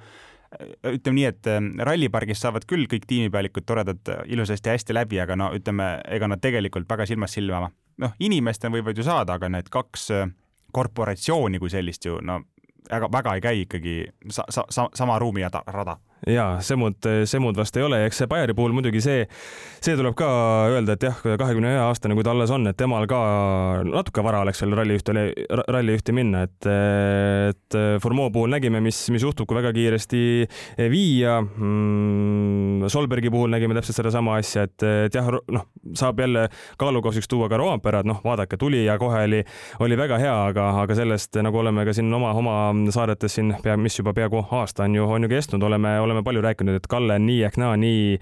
ütleme nii, et äh, rallipargis saavad küll kõik tiimipealikud toredad äh, ilusasti hästi läbi, aga no ütleme, ega nad tegelikult väga silmast silma, noh, inimestena võivad ju saada, aga need kaks korporatsiooni kui sellist ju no väga, väga ei käi ikkagi sa, sa, sa, sama ruumi ja ta, rada jaa, Semud, Semud vast ei ole, eks see Bajari puhul muidugi see, see tuleb ka öelda, et jah, kahekümne ühe aastane, kui ta alles on, et temal ka natuke vara oleks veel rallijuhti, rallijuhti minna, et, et Formeau puhul nägime, mis, mis juhtub, kui väga kiiresti viia mm,. Solbergi puhul nägime täpselt sedasama asja, et, et jah, noh, saab jälle kaalukaussiks tuua ka Roampere, et noh, vaadake, tuli ja kohe oli, oli väga hea, aga, aga sellest nagu oleme ka siin oma, oma saadetes siin pea, mis juba peaaegu aasta on ju, on ju kestnud, oleme, oleme oleme palju rääkinud, et Kalle on nii ehk naa nii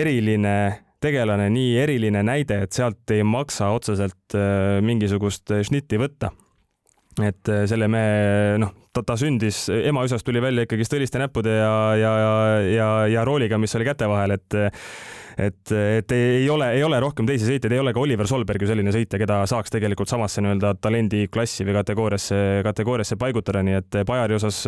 eriline tegelane, nii eriline näide, et sealt ei maksa otseselt äh, mingisugust šnitti võtta. et äh, selle mehe, noh, ta, ta sündis, ema üsast tuli välja ikkagist õliste näppude ja, ja, ja, ja, ja rooliga, mis oli käte vahel, et et, et ei ole, ei ole rohkem teisi sõitjaid, ei ole ka Oliver Solberg ju selline sõitja, keda saaks tegelikult samasse nii-öelda talendiklassi või kategooriasse, kategooriasse paigutada, nii et Bajari osas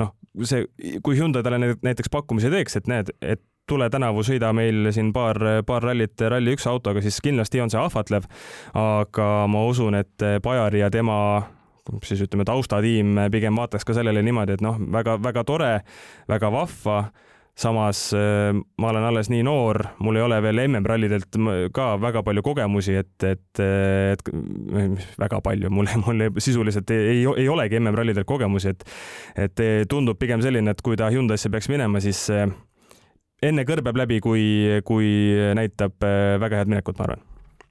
noh, see, kui Hyundai talle näiteks pakkumise teeks, et näed, et tule tänavu sõida meil siin paar, paar rallit Rally1 autoga, siis kindlasti on see ahvatlev. aga ma usun, et Bajari ja tema siis ütleme, taustatiim pigem vaataks ka sellele niimoodi, et noh, väga-väga tore, väga vahva samas äh, ma olen alles nii noor, mul ei ole veel MM-rallidelt ka väga palju kogemusi, et, et, et väga palju, mul, mul sisuliselt ei, ei, ei olegi MM-rallidelt kogemusi, et, et tundub pigem selline, et kui ta Hyundai'sse peaks minema, siis äh, enne kõrbeb läbi, kui, kui näitab äh, väga head minekut, ma arvan.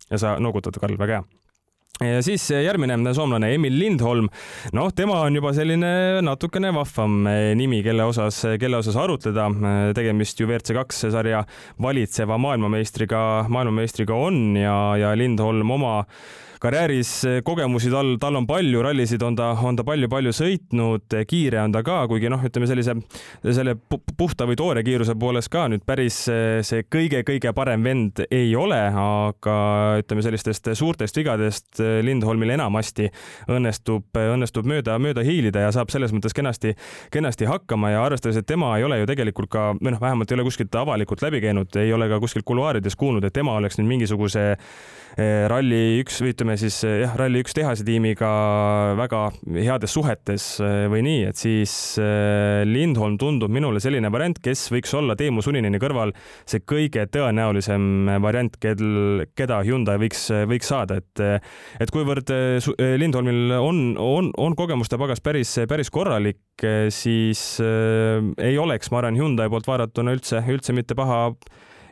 ja sa noogutad, Karl, väga hea ja siis järgmine soomlane Emil Lindholm, noh, tema on juba selline natukene vahvam eh, nimi, kelle osas, kelle osas arutleda. Eh, tegemist ju WRC kaks sarja valitseva maailmameistriga, maailmameistriga on ja, ja Lindholm oma karjääris eh, kogemusi tal, tal on palju, rallisid on ta, on ta palju-palju sõitnud, kiire on ta ka, kuigi noh, ütleme sellise, selle puhta või toore kiiruse poolest ka nüüd päris eh, see kõige-kõige parem vend ei ole, aga ütleme sellistest suurtest vigadest eh, Lindholmil enamasti õnnestub, õnnestub mööda, mööda hiilida ja saab selles mõttes kenasti, kenasti hakkama ja arvestades, et tema ei ole ju tegelikult ka, või noh, vähemalt ei ole kuskilt avalikult läbi käinud, ei ole ka kuskilt kuluaarides kuulnud, et tema oleks nüüd mingisuguse ralli üks või ütleme siis jah, Rally1 tehase tiimiga väga heades suhetes eh, või nii, et siis eh, Lindholm tundub minule selline variant, kes võiks olla Teemu Sunineni kõrval see kõige tõenäolisem variant, kel, keda Hyundai võiks, võiks saada, et et kuivõrd eh, Lindholmil on, on, on kogemuste pagas päris, päris korralik, siis ei oleks, ma arvan, Hyundai poolt vaadatuna üldse, üldse mitte paha,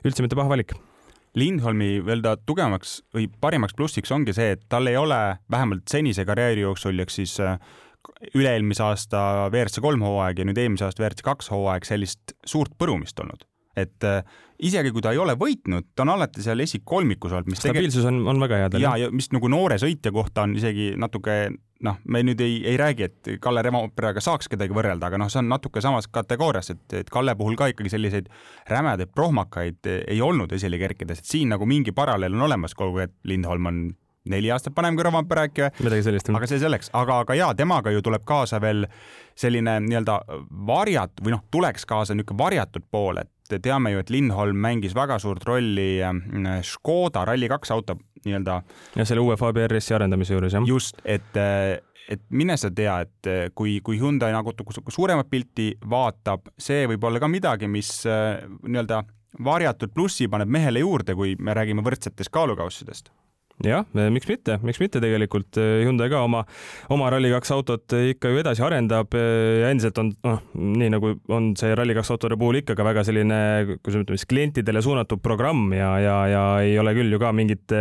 üldse mitte paha valik Lindholmi nii-öelda tugevamaks või parimaks plussiks ongi see, et tal ei ole vähemalt senise karjääri jooksul, ehk siis äh, üle-eelmise aasta WRC kolm hooaeg ja nüüd eelmise aasta WRC kaks hooaeg sellist suurt põrumist olnud et äh, isegi kui ta ei ole võitnud, ta on alati seal esikolmikus olnud, mis stabiilsus on, on väga hea tal. ja, ja mis nagu noore sõitja kohta on isegi natuke noh, me nüüd ei, ei räägi, et Kalle Remooperaga saaks kedagi võrrelda, aga noh, see on natuke samas kategoorias, et, et Kalle puhul ka ikkagi selliseid rämedaid prohmakaid ei olnud esile kerkides, et siin nagu mingi paralleel on olemas, kogu aeg Lindholm on neli aastat vanem kui Rovanpera äkki või? midagi sellist. aga see selleks, aga, aga jaa, temaga ju tuleb kaasa veel selline nii-öelda varjat- või noh, tuleks kaasa niisugune varjatud pool, et teame ju, et Lindholm mängis väga suurt rolli äh, Škoda Rally2 auto nii-öelda. ja selle uue Fabia RS-i arendamise juures, jah. just, et et mine sa tea, et äh, kui, kui Hyundai nagu suuremat pilti vaatab, see võib olla ka midagi, mis nii-öelda varjatud plussi paneb mehele juurde, kui me räägime võrdsetest kaalukaussidest jah, miks mitte, miks mitte tegelikult eh, Hyundai ka oma, oma Rally2 autot ikka ju edasi arendab eh, ja endiselt on, noh, nii nagu on see Rally2 autode puhul ikka ka väga selline, kuidas me ütleme siis klientidele suunatud programm ja, ja, ja ei ole küll ju ka mingit,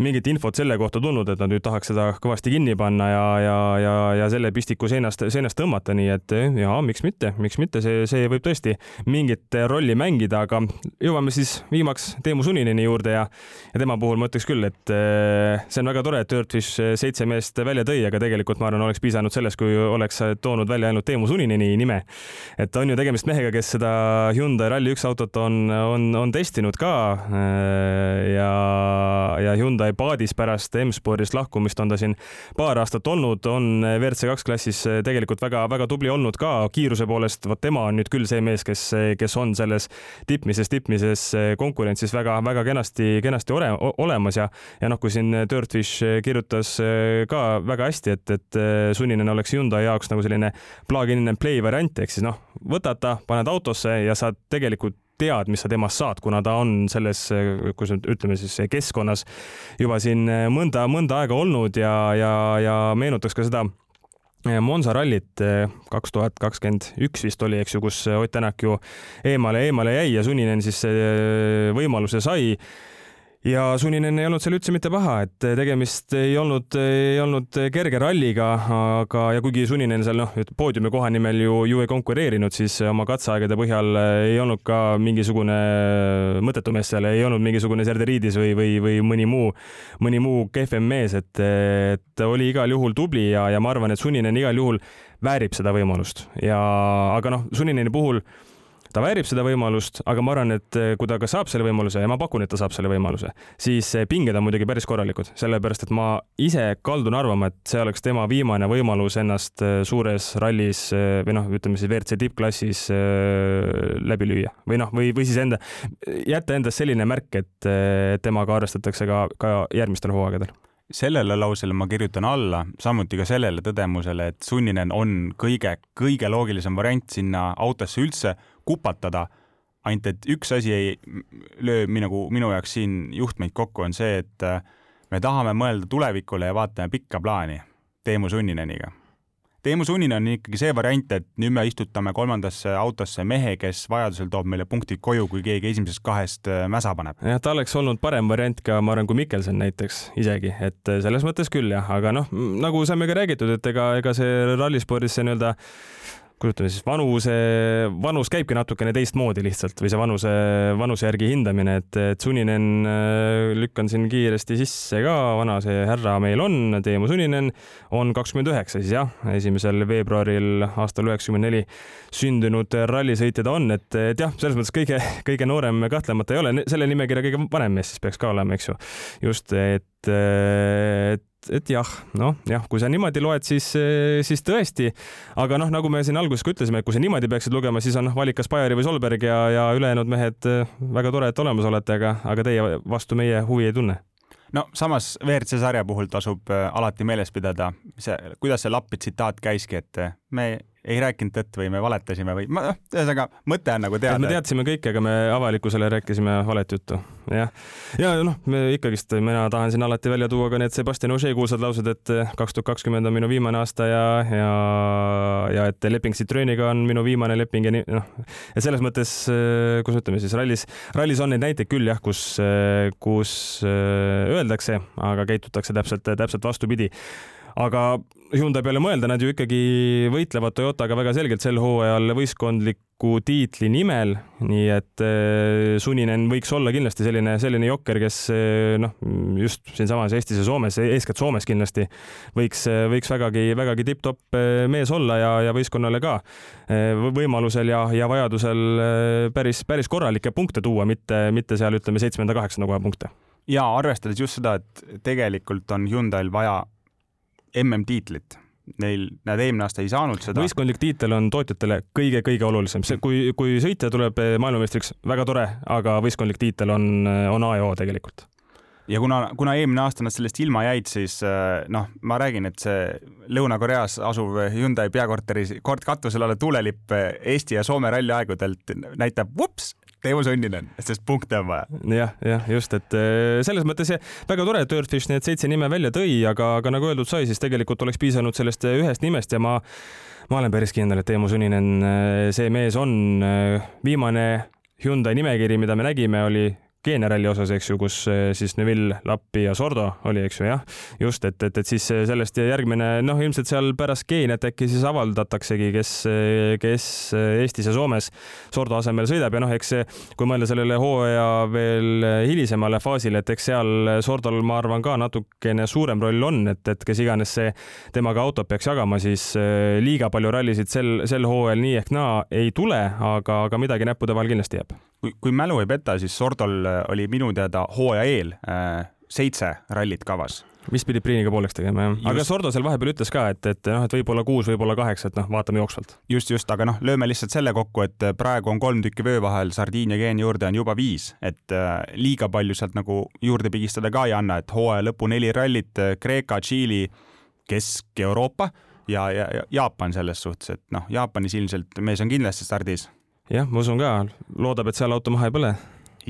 mingit infot selle kohta tulnud, et nad nüüd tahaks seda kõvasti kinni panna ja, ja, ja, ja selle pistiku seinast, seinast tõmmata, nii et eh, jaa, miks mitte, miks mitte, see, see võib tõesti mingit rolli mängida, aga jõuame siis viimaks Teemu Sunineni juurde ja, ja tema puhul ma ütleks küll, et see on väga tore, et Dirtfish seitse meest välja tõi, aga tegelikult ma arvan, oleks piisanud sellest, kui oleks toonud välja ainult Teemu Sunineni nime. et on ju tegemist mehega, kes seda Hyundai Rally1 autot on, on, on testinud ka. ja, ja Hyundai paadis pärast M-spordist lahkumist on ta siin paar aastat olnud, on WRC kaks klassis tegelikult väga-väga tubli olnud ka kiiruse poolest. vot tema on nüüd küll see mees, kes, kes on selles tippmises, tippmises konkurentsis väga-väga kenasti, kenasti ole, olemas ja, ja noh, kui siin Dirtfish kirjutas äh, ka väga hästi, et, et äh, sunninen oleks Hyundai jaoks nagu selline plug-in and play variant, ehk siis noh, võtad ta, paned autosse ja sa tegelikult tead, mis sa temast saad, kuna ta on selles, kuidas nüüd ütleme siis keskkonnas juba siin mõnda, mõnda aega olnud ja, ja, ja meenutaks ka seda Monza rallit kaks tuhat kakskümmend üks vist oli, eks ju, kus Ott Tänak ju eemale, eemale jäi ja Suninen siis võimaluse sai ja Suninen ei olnud seal üldse mitte paha, et tegemist ei olnud, ei olnud kerge ralliga, aga, ja kuigi Suninen seal noh, poodiumi koha nimel ju, ju ei konkureerinud, siis oma katseaegade põhjal ei olnud ka mingisugune mõttetu mees seal, ei olnud mingisugune Serderiidis või, või, või mõni muu, mõni muu kehvem mees, et, et oli igal juhul tubli ja, ja ma arvan, et Suninen igal juhul väärib seda võimalust. Ja, aga noh, Sunineni puhul ta väärib seda võimalust, aga ma arvan, et eh, kui ta ka saab selle võimaluse ja ma pakun, et ta saab selle võimaluse, siis eh, pinged on muidugi päris korralikud, sellepärast et ma ise kaldun arvama, et see oleks tema viimane võimalus ennast eh, suures rallis või noh, ütleme siis WRC tippklassis läbi lüüa. Või noh, või, või siis enda, jätta endast selline märk, et temaga arvestatakse ka, ka järgmistel hooaegadel. Sellele lausele ma kirjutan alla, samuti ka sellele tõdemusele, et sunninen on kõige, kõige loogilisem variant sinna autosse üldse kupatada. ainult et üks asi ei löö nagu minu jaoks siin juhtmeid kokku, on see, et äh, me tahame mõelda tulevikule ja vaatame pikka plaani Teemu Sunnineniga. Teemu Sunninen on ikkagi see variant, et nüüd me istutame kolmandasse autosse mehe, kes vajadusel toob meile punktid koju, kui keegi esimesest kahest äh, mäsa paneb. jah, ta oleks olnud parem variant ka, ma arvan, kui Mikkelson näiteks isegi, et äh, selles mõttes küll jah, aga noh, nagu sai ka räägitud, et ega, ega see rallispordis see nii-öelda kujutame siis vanuse, vanus käibki natukene teistmoodi lihtsalt või see vanuse, vanuse järgi hindamine, et, et Suninen äh, lükkan siin kiiresti sisse ka, vana see härra meil on, Teemu Suninen on kakskümmend üheksa siis jah, esimesel veebruaril aastal üheksakümmend neli sündinud rallisõitja ta on, et, et jah, selles mõttes kõige, kõige noorem kahtlemata ei ole, selle nimekirja kõige vanem mees siis peaks ka olema, eks ju. just, et, et et jah, noh jah, kui sa niimoodi loed, siis, siis tõesti, aga noh, nagu me siin alguses ka ütlesime, et kui sa niimoodi peaksid lugema, siis on noh, valik kas Bajari või Solberg ja, ja ülejäänud mehed väga tore, et olemas olete, aga, aga teie vastu meie huvi ei tunne. No samas WRC sarja puhul tasub äh, alati meeles pidada, see, kuidas see Lappi tsitaat käiski, et äh, me ei rääkinud tõtt või me valetasime või noh, ühesõnaga mõte on nagu teada. me teadsime kõike, aga me avalikkusele rääkisime valet juttu, jah. ja, ja noh, me ikkagist, mina tahan siin alati välja tuua ka need Sebastian Ogier kuulsad laused, et kaks tuhat kakskümmend on minu viimane aasta ja, ja, ja et leping Citrooniga on minu viimane leping ja nii, noh. ja selles mõttes, kus ütleme siis rallis, rallis on neid näiteid küll jah, kus, kus öeldakse, aga käitutakse täpselt, täpselt vastupidi aga Hyundai peale mõelda, nad ju ikkagi võitlevad Toyotaga väga selgelt sel hooajal võistkondliku tiitli nimel, nii et eh, Suninen võiks olla kindlasti selline, selline jokker, kes eh, noh, just siinsamas Eestis ja Soomes, eeskätt Soomes kindlasti võiks, võiks vägagi, vägagi tipp-topp eh, mees olla ja, ja võistkonnale ka võimalusel ja, ja vajadusel päris, päris korralikke punkte tuua, mitte, mitte seal ütleme seitsmenda-kaheksanda koha punkte. ja arvestades just seda, et tegelikult on Hyundai'l vaja MM-tiitlit neil, nad eelmine aasta ei saanud seda. võistkondlik tiitel on tootjatele kõige-kõige olulisem, see, kui, kui sõitja tuleb maailmameistriks, väga tore, aga võistkondlik tiitel on, on A ja O tegelikult. Ja kuna, kuna eelmine aasta nad sellest ilma jäid, siis äh, noh, ma räägin, et see Lõuna-Koreas asuv Hyundai peakorteris kord katusel olev tuulelipp Eesti ja Soome ralli aegudelt näitab, vups, Teemu Sunninen, sest punkte on vaja. jah, jah, just, et eh, selles mõttes väga tore, et Dirtfish need seitse nime välja tõi, aga, aga nagu öeldud sai, siis tegelikult oleks piisanud sellest eh, ühest nimest ja ma, ma olen päris kindel, et Teemu Sunninen, eh, see mees on viimane Hyundai nimekiri, mida me nägime, oli Keenia ralli osas, eks ju, kus eh, siis Neville, Lappi ja Sordo oli, eks ju, jah. just, et, et, et siis eh, sellest järgmine, noh, ilmselt seal pärast Keeniat äkki siis avaldataksegi, kes, eh, kes Eestis ja Soomes Sordo asemel sõidab ja noh, eks kui mõelda sellele hooaja veel hilisemale faasile, et eks seal Sordol, ma arvan, ka natukene suurem roll on, et, et kes iganes see temaga autot peaks jagama, siis liiga palju rallisid sel, sel hooajal nii ehk naa ei tule, aga, aga midagi näppude vahel kindlasti jääb kui, kui mälu ei peta, siis Sordol äh, oli minu teada hooaja eel äh, seitse rallit kavas vist pidid Priiniga pooleks tegema, jah. aga Sordo seal vahepeal ütles ka, et, et noh, et võib-olla kuus, võib-olla kaheksa, et noh, vaatame jooksvalt. just, just, aga noh, lööme lihtsalt selle kokku, et praegu on kolm tükki vöö vahel, Sardiinia geeni juurde on juba viis, et äh, liiga palju sealt nagu juurde pigistada ka ei anna, et hooaja lõpu neli rallit, Kreeka, Tšiili, Kesk-Euroopa ja, ja, ja Jaapan selles suhtes, et noh, Jaapanis ilmselt mees on kindlasti stardis. Jah, ma usun ka, loodab, et seal auto maha ei põle.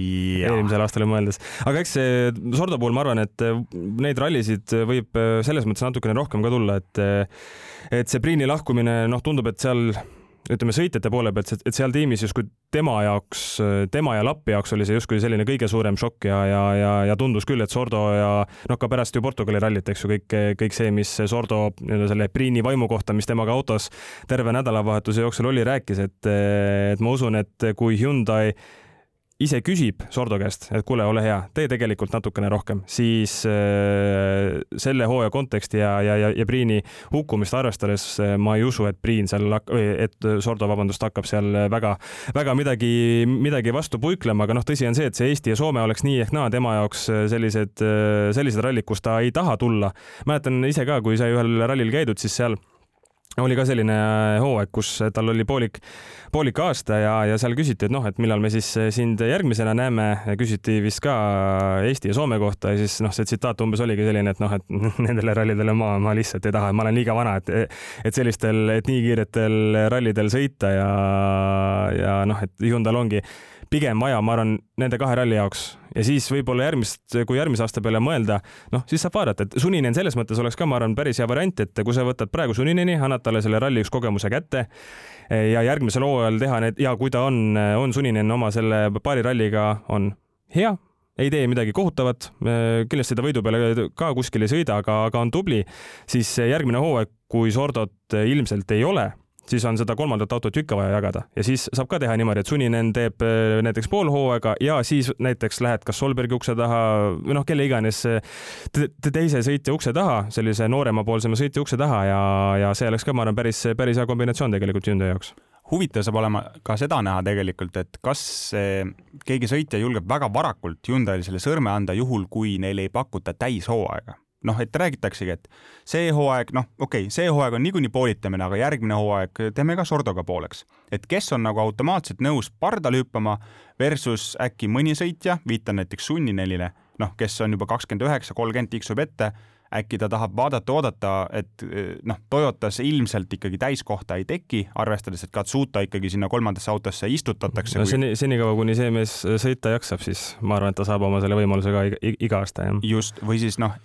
Eelmisele aastale mõeldes. aga eks see Sordo puhul ma arvan, et neid rallisid võib selles mõttes natukene rohkem ka tulla, et et see Priini lahkumine, noh, tundub, et seal ütleme sõitjate poole pealt, et seal tiimis justkui tema jaoks, tema ja Lappi jaoks oli see justkui selline kõige suurem šokk ja, ja, ja, ja tundus küll, et Sordo ja noh, ka pärast ju Portugali rallit, eks ju, kõik, kõik see, mis Sordo nii-öelda selle Priini vaimu kohta, mis temaga autos terve nädalavahetuse jooksul oli, rääkis, et, et ma usun, et kui Hyundai ise küsib Sordo käest, et kuule, ole hea, tee tegelikult natukene rohkem, siis äh, selle hooaja konteksti ja, ja, ja, ja Priini hukkumist arvestades äh, ma ei usu, et Priin seal, et Sordo, vabandust, hakkab seal väga, väga midagi, midagi vastu puiklema, aga noh, tõsi on see, et see Eesti ja Soome oleks nii ehk naa tema jaoks äh, sellised, äh, sellised rallid, kus ta ei taha tulla. mäletan ise ka, kui sai ühel rallil käidud, siis seal oli ka selline äh, hooaeg, kus tal oli poolik, poolik aasta ja, ja seal küsiti, et noh, et millal me siis äh, sind järgmisena näeme, küsiti vist ka Eesti ja Soome kohta ja siis noh, see tsitaat umbes oligi selline, et noh, et nendele rallidele ma, ma lihtsalt ei taha, ma olen liiga vana, et, et sellistel, et nii kiiretel rallidel sõita ja, ja noh, et Hyundai'l ongi pigem vaja, ma arvan, nende kahe ralli jaoks ja siis võib-olla järgmist, kui järgmise aasta peale mõelda, noh, siis saab vaadata, et Suninen selles mõttes oleks ka, ma arvan, päris hea variant, et kui sa võtad praegu Sunineni, annad talle selle ralli üks kogemuse kätte ja järgmisel hooajal teha need ja kui ta on, on Suninen oma selle paari ralliga on hea, ei tee midagi kohutavat, kindlasti ta võidu peale ka kuskil ei sõida, aga, aga on tubli, siis järgmine hooaeg, kui Sordot ilmselt ei ole siis on seda kolmandat autot ju ikka vaja jagada. Ja siis saab ka teha niimoodi, et Suninen teeb äh, näiteks pool hooaega ja siis näiteks lähed kas Solbergi ukse taha või noh, kelle iganes te teise sõitja ukse taha, sellise nooremapoolsema sõitja ukse taha ja, ja see oleks ka, ma arvan, päris, päris hea kombinatsioon tegelikult Hyundai jaoks. Huvitav saab olema ka seda näha tegelikult, et kas keegi sõitja julgeb väga varakult Hyundai'le selle sõrme anda, juhul kui neile ei pakuta täishooaega noh, et räägitaksegi, et see hooaeg, noh, okei okay,, see hooaeg on niikuinii poolitamine, aga järgmine hooaeg teeme ka Sordoga pooleks. et kes on nagu automaatselt nõus pardale hüppama versus äkki mõni sõitja, viitan näiteks Sunninenile, noh, kes on juba kakskümmend üheksa, kolmkümmend tiksub ette äkki ta tahab vaadata, oodata, et noh, Toyotas ilmselt ikkagi täiskohta ei teki, arvestades, et Katsuta ikkagi sinna kolmandasse autosse istutatakse no kui... seni, senikaua, kuni see mees sõita jaksab, siis ma arvan, et ta saab oma selle võimaluse ka iga, iga aasta, jah. just, või siis noh,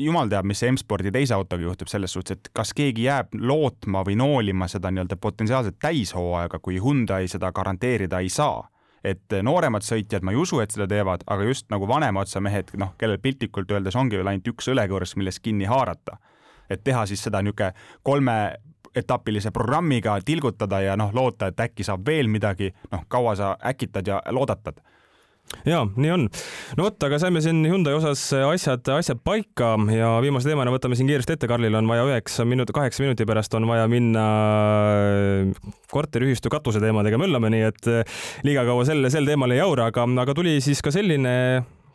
jumal teab, mis M-spordi teise autoga juhtub selles suhtes, et kas keegi jääb lootma või noolima seda nii-öelda potentsiaalset täishooaega, kui Hyundai seda garanteerida ei saa et nooremad sõitjad, ma ei usu, et seda teevad, aga just nagu vanema otsa mehed, noh, kellel piltlikult öeldes ongi veel ainult üks õlekõrs, millest kinni haarata. et teha siis seda niisugune kolme etapilise programmiga tilgutada ja noh, loota, et äkki saab veel midagi, noh, kaua sa äkitad ja loodatad ja nii on. no vot, aga saime siin Hyundai osas asjad, asjad paika ja viimase teemana võtame siin kiiresti ette, Karlil on vaja üheksa minut, kaheksa minuti pärast on vaja minna äh, korteriühistu katuse teemadega möllama, nii et äh, liiga kaua sel, sel teemal ei jaura, aga, aga tuli siis ka selline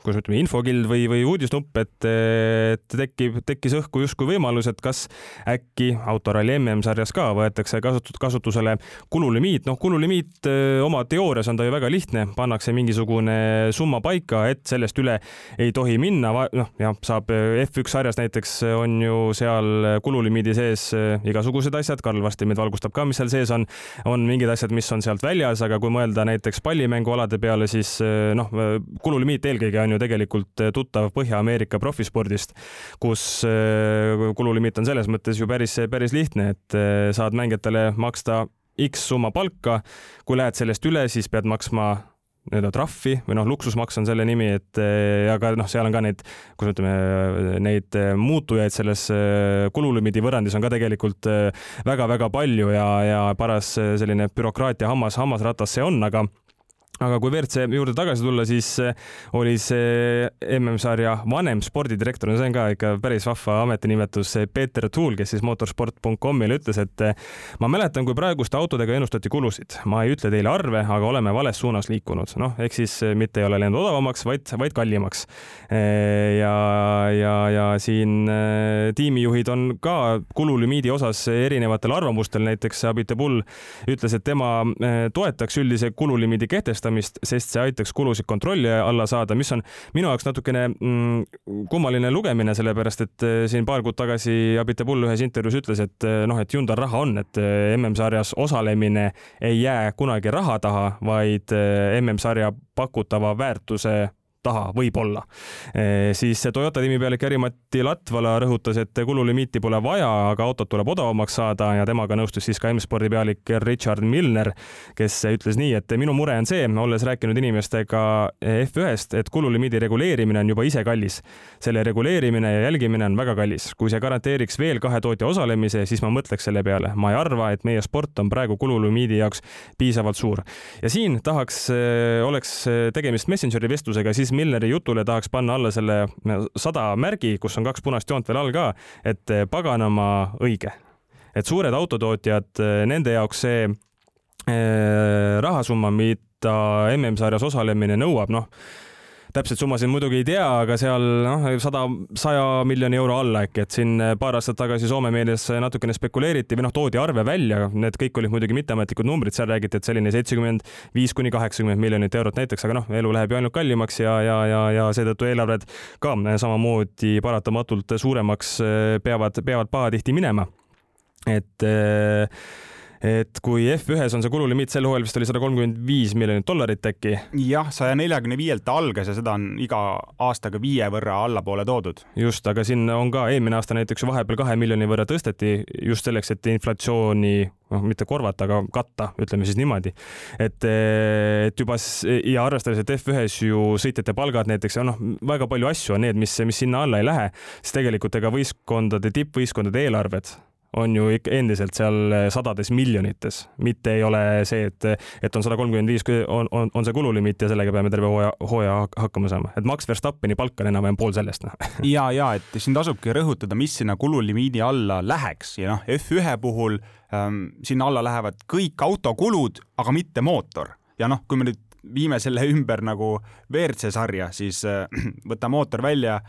kuidas ütleme, infokild või, või uudisnupp, et, et tekib, tekkis õhku justkui võimalus, et kas äkki autoralli MM-sarjas ka võetakse kasutut-, kasutusele kululimiit. noh, kululimiit oma teoorias on ta ju väga lihtne, pannakse mingisugune summa paika, et sellest üle ei tohi minna, noh, jah, saab F1 sarjas näiteks on ju seal kululimiidi sees igasugused asjad, Karl varsti meid valgustab ka, mis seal sees on, on mingid asjad, mis on sealt väljas, aga kui mõelda näiteks pallimängualade peale, siis noh, kululimiit eelkõige on ju ju tegelikult eh, tuttav Põhja-Ameerika profispordist, kus eh, kululimiit on selles mõttes ju päris, päris lihtne, et eh, saad mängijatele maksta X summa palka, kui lähed sellest üle, siis pead maksma nii-öelda trahvi või noh, luksusmaks on selle nimi, et aga noh, seal on ka neid, kuidas ütleme, neid muutujaid selles kululimiidi võrrandis on ka tegelikult väga-väga palju ja, ja paras selline bürokraatia hammas, hammasratas see on, aga aga kui WRC juurde tagasi tulla, siis eh, oli see MM-sarja vanem spordidirektor, no see on ka ikka päris vahva ametinimetus, Peeter Tuul, kes siis motorsport.com'ile ütles, et eh, ma mäletan, kui praeguste autodega ennustati kulusid. ma ei ütle teile arve, aga oleme vales suunas liikunud. noh, ehk siis eh, mitte ei ole läinud odavamaks, vaid, vaid kallimaks. ja, ja, ja siin tiimijuhid on ka kululimiidi osas erinevatel arvamustel, näiteks Abite Bull ütles, et tema toetaks üldise kululimiidi kehtestamist, rahastamist, sest see aitaks kulusid kontrolli alla saada, mis on minu jaoks natukene mm, kummaline lugemine, sellepärast et äh, siin paar kuud tagasi Abite Pull ühes intervjuus ütles, et äh, noh, et Hyundai raha on, et MM-sarjas osalemine ei jää kunagi raha taha, vaid MM-sarja pakutava väärtuse taha, võib-olla. siis Toyota tiimipealik Jari-Matti Latvala rõhutas, et kululimiiti pole vaja, aga autot tuleb odavamaks saada ja temaga nõustus siis ka M-spordi pealik Richard Milner, kes ütles nii, et minu mure on see, olles rääkinud inimestega F1-st, et kululimiidi reguleerimine on juba ise kallis. selle reguleerimine ja jälgimine on väga kallis. kui see garanteeriks veel kahe tootja osalemise, siis ma mõtleks selle peale. ma ei arva, et meie sport on praegu kululimiidi jaoks piisavalt suur. ja siin tahaks, oleks tegemist Messengeri vestlusega, siis Milleri jutule tahaks panna alla selle sada märgi, kus on kaks punast joont veel all ka, et paganama õige. et suured autotootjad, nende jaoks see rahasumma, mida MM-sarjas osalemine nõuab, noh täpseid summasid muidugi ei tea, aga seal noh, sada, saja miljoni euro alla äkki, et siin paar aastat tagasi Soome meedias natukene spekuleeriti või noh, toodi arve välja, need kõik olid muidugi mitteametlikud numbrid, seal räägiti, et selline seitsekümmend viis kuni kaheksakümmend miljonit eurot näiteks, aga noh, elu läheb ju ainult kallimaks ja, ja, ja, ja seetõttu eelarved ka samamoodi paratamatult suuremaks peavad, peavad pahatihti minema. et äh, et kui F1-s on see kululimiit sel hooajal vist oli sada kolmkümmend viis miljonit dollarit äkki. jah, saja neljakümne viielt algas ja seda on iga aastaga viie võrra allapoole toodud. just, aga siin on ka eelmine aasta näiteks vahepeal kahe miljoni võrra tõsteti just selleks, et inflatsiooni noh, mitte korvata, aga katta, ütleme siis niimoodi. et, et juba ja arvestades, et F1-s ju sõitjate palgad näiteks ja noh, väga palju asju on need, mis, mis sinna alla ei lähe, siis tegelikult ega võistkondade, tippvõistkondade eelarved on ju ikka endiselt seal eh, sadades miljonites, mitte ei ole see, et, et on sada kolmkümmend viis, on, on, on see kululimiit ja sellega peame terve hooaja, hooaja hakkama saama, et Max Verstappeni palk on enam-vähem pool sellest noh. ja, ja et siin tasubki rõhutada, mis sinna kululimiidi alla läheks. Ja noh, F1 puhul ähm, sinna alla lähevad kõik autokulud, aga mitte mootor. Ja noh, kui me nüüd viime selle ümber nagu WRC sarja, siis äh, võta mootor välja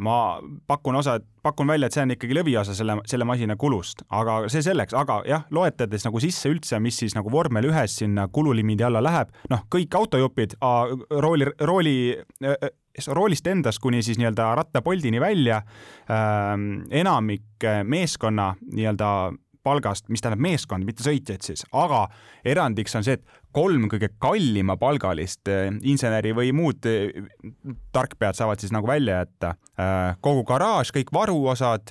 ma pakun osa, pakun välja, et see on ikkagi lõviosa selle, selle masina kulust, aga see selleks, aga jah, loetledes nagu sisse üldse, mis siis nagu vormel ühes sinna kululimiidi alla läheb, noh, kõik autojupid, rooli, rooli äh, roolist endast kuni siis nii-öelda rattapoldini välja ähm,, enamik meeskonna nii-öelda palgast, mis tähendab meeskond, mitte sõitjaid siis, aga erandiks on see, et kolm kõige kallima palgalist äh, inseneri või muud äh, tarkpead saavad siis nagu välja jätta. Äh, kogu garaaž, kõik varuosad,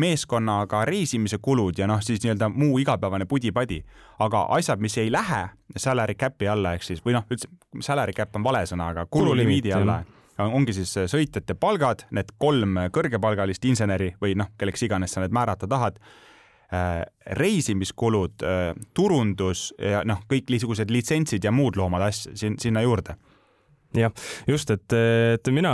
meeskonnaga reisimise kulud ja noh, siis nii-öelda muu igapäevane pudi-padi. aga asjad, mis ei lähe salary cap'i alla, ehk siis või noh, üldse salary cap on vale sõna, aga kululimiidi alla ongi siis sõitjate palgad, need kolm kõrgepalgalist inseneri või noh, kelleks iganes sa need määrata tahad reisimiskulud, äh, turundus ja noh, kõik niisugused litsentsid ja muud loomad asja sinna juurde jah, just, et, et mina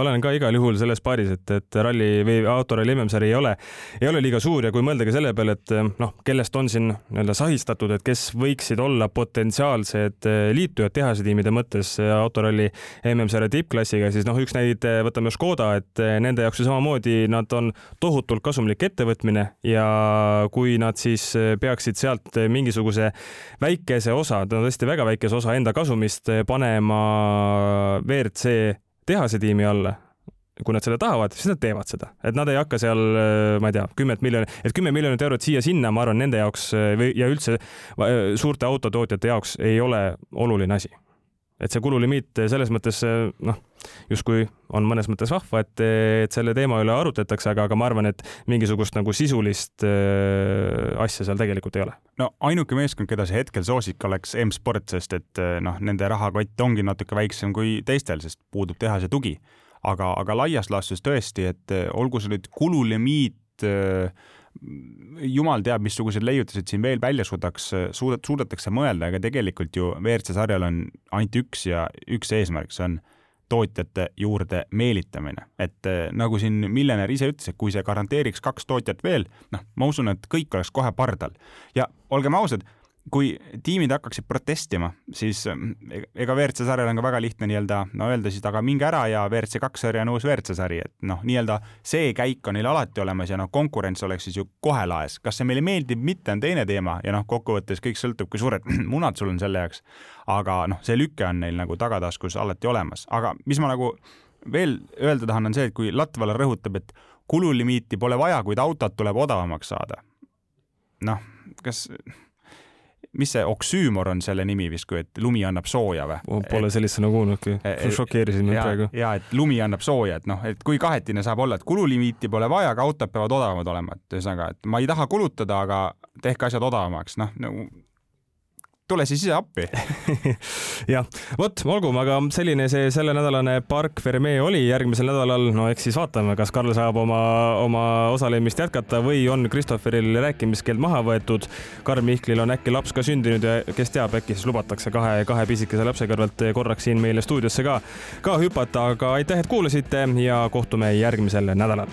olen ka igal juhul selles paaris, et, et ralli või autoralli MM-sari ei ole, ei ole liiga suur ja kui mõelda ka selle peale, et noh, kellest on siin nii-öelda sahistatud, et kes võiksid olla potentsiaalsed liitujad tehasetiimide mõttes autoralli MM-sarja tippklassiga, siis noh, üks näide, võtame Škoda, et nende jaoks ju samamoodi nad on tohutult kasumlik ettevõtmine ja kui nad siis peaksid sealt mingisuguse väikese osa, tõesti väga väikese osa enda kasumist panema WRC tehase tiimi alla, kui nad seda tahavad, siis nad teevad seda, et nad ei hakka seal, ma ei tea, kümmet miljonit, et kümme miljonit eurot siia-sinna, ma arvan, nende jaoks või, ja üldse suurte autotootjate jaoks ei ole oluline asi. Et see kululimiit selles mõttes noh, justkui on mõnes mõttes vahva, et, et selle teema üle arutletakse, aga, aga ma arvan, et mingisugust nagu sisulist äh, asja seal tegelikult ei ole. no ainuke meeskond, keda see hetkel soosik oleks M-sport, sest et äh, noh, nende rahakott ongi natuke väiksem kui teistel, sest puudub tehase tugi. aga, aga laias laastus tõesti, et äh, olgu see nüüd kululimiit jumal teab, missugused leiutised siin veel välja suudaks, suudet-, suudetakse mõelda, aga tegelikult ju WRC sarjal on ainult üks ja üks eesmärk, see on tootjate juurde meelitamine. et eh, nagu siin miljonär ise ütles, et kui see garanteeriks kaks tootjat veel, noh, ma usun, et kõik oleks kohe pardal. ja olgem ausad, kui tiimid hakkaksid protestima, siis e-, ega WRC sarjal on ka väga lihtne nii-öelda no öelda siis, aga minge ära ja WRC kaks sari on uus WRC sari, et noh, nii-öelda see käik on neil alati olemas ja noh, konkurents oleks siis ju kohe laes. kas see meile meeldib, mitte on teine teema ja noh, kokkuvõttes kõik sõltub, kui suured munad sul on selle jaoks. aga noh, see lüke on neil nagu tagataskus alati olemas, aga mis ma nagu veel öelda tahan, on see, et kui Latvala rõhutab, et kululimiiti pole vaja, kuid autot tuleb odavamaks saada. noh, kas mis see oksüümor on selle nimi vist, kui et lumi annab sooja või? Pole sellist sõna kuulnudki, šokeerisid mind praegu. ja et lumi annab sooja, et noh, et kui kahetine saab olla, et kululimiiti pole vaja, aga autod peavad odavamad olema, et ühesõnaga, et ma ei taha kulutada, aga tehke asjad odavamaks, noh nagu tule siis ise appi. Jah, vot olgu, aga selline see sellenädalane Park Fermee oli järgmisel nädalal, no eks siis vaatame, kas Karl saab oma, oma osalemist jätkata või on Christopheril rääkimiskeeld maha võetud. Karl Mihklil on äkki laps ka sündinud ja kes teab, äkki siis lubatakse kahe, kahe pisikese lapse kõrvalt korraks siin meile stuudiosse ka, ka hüpata, aga aitäh, et kuulasite ja kohtume järgmisel nädalal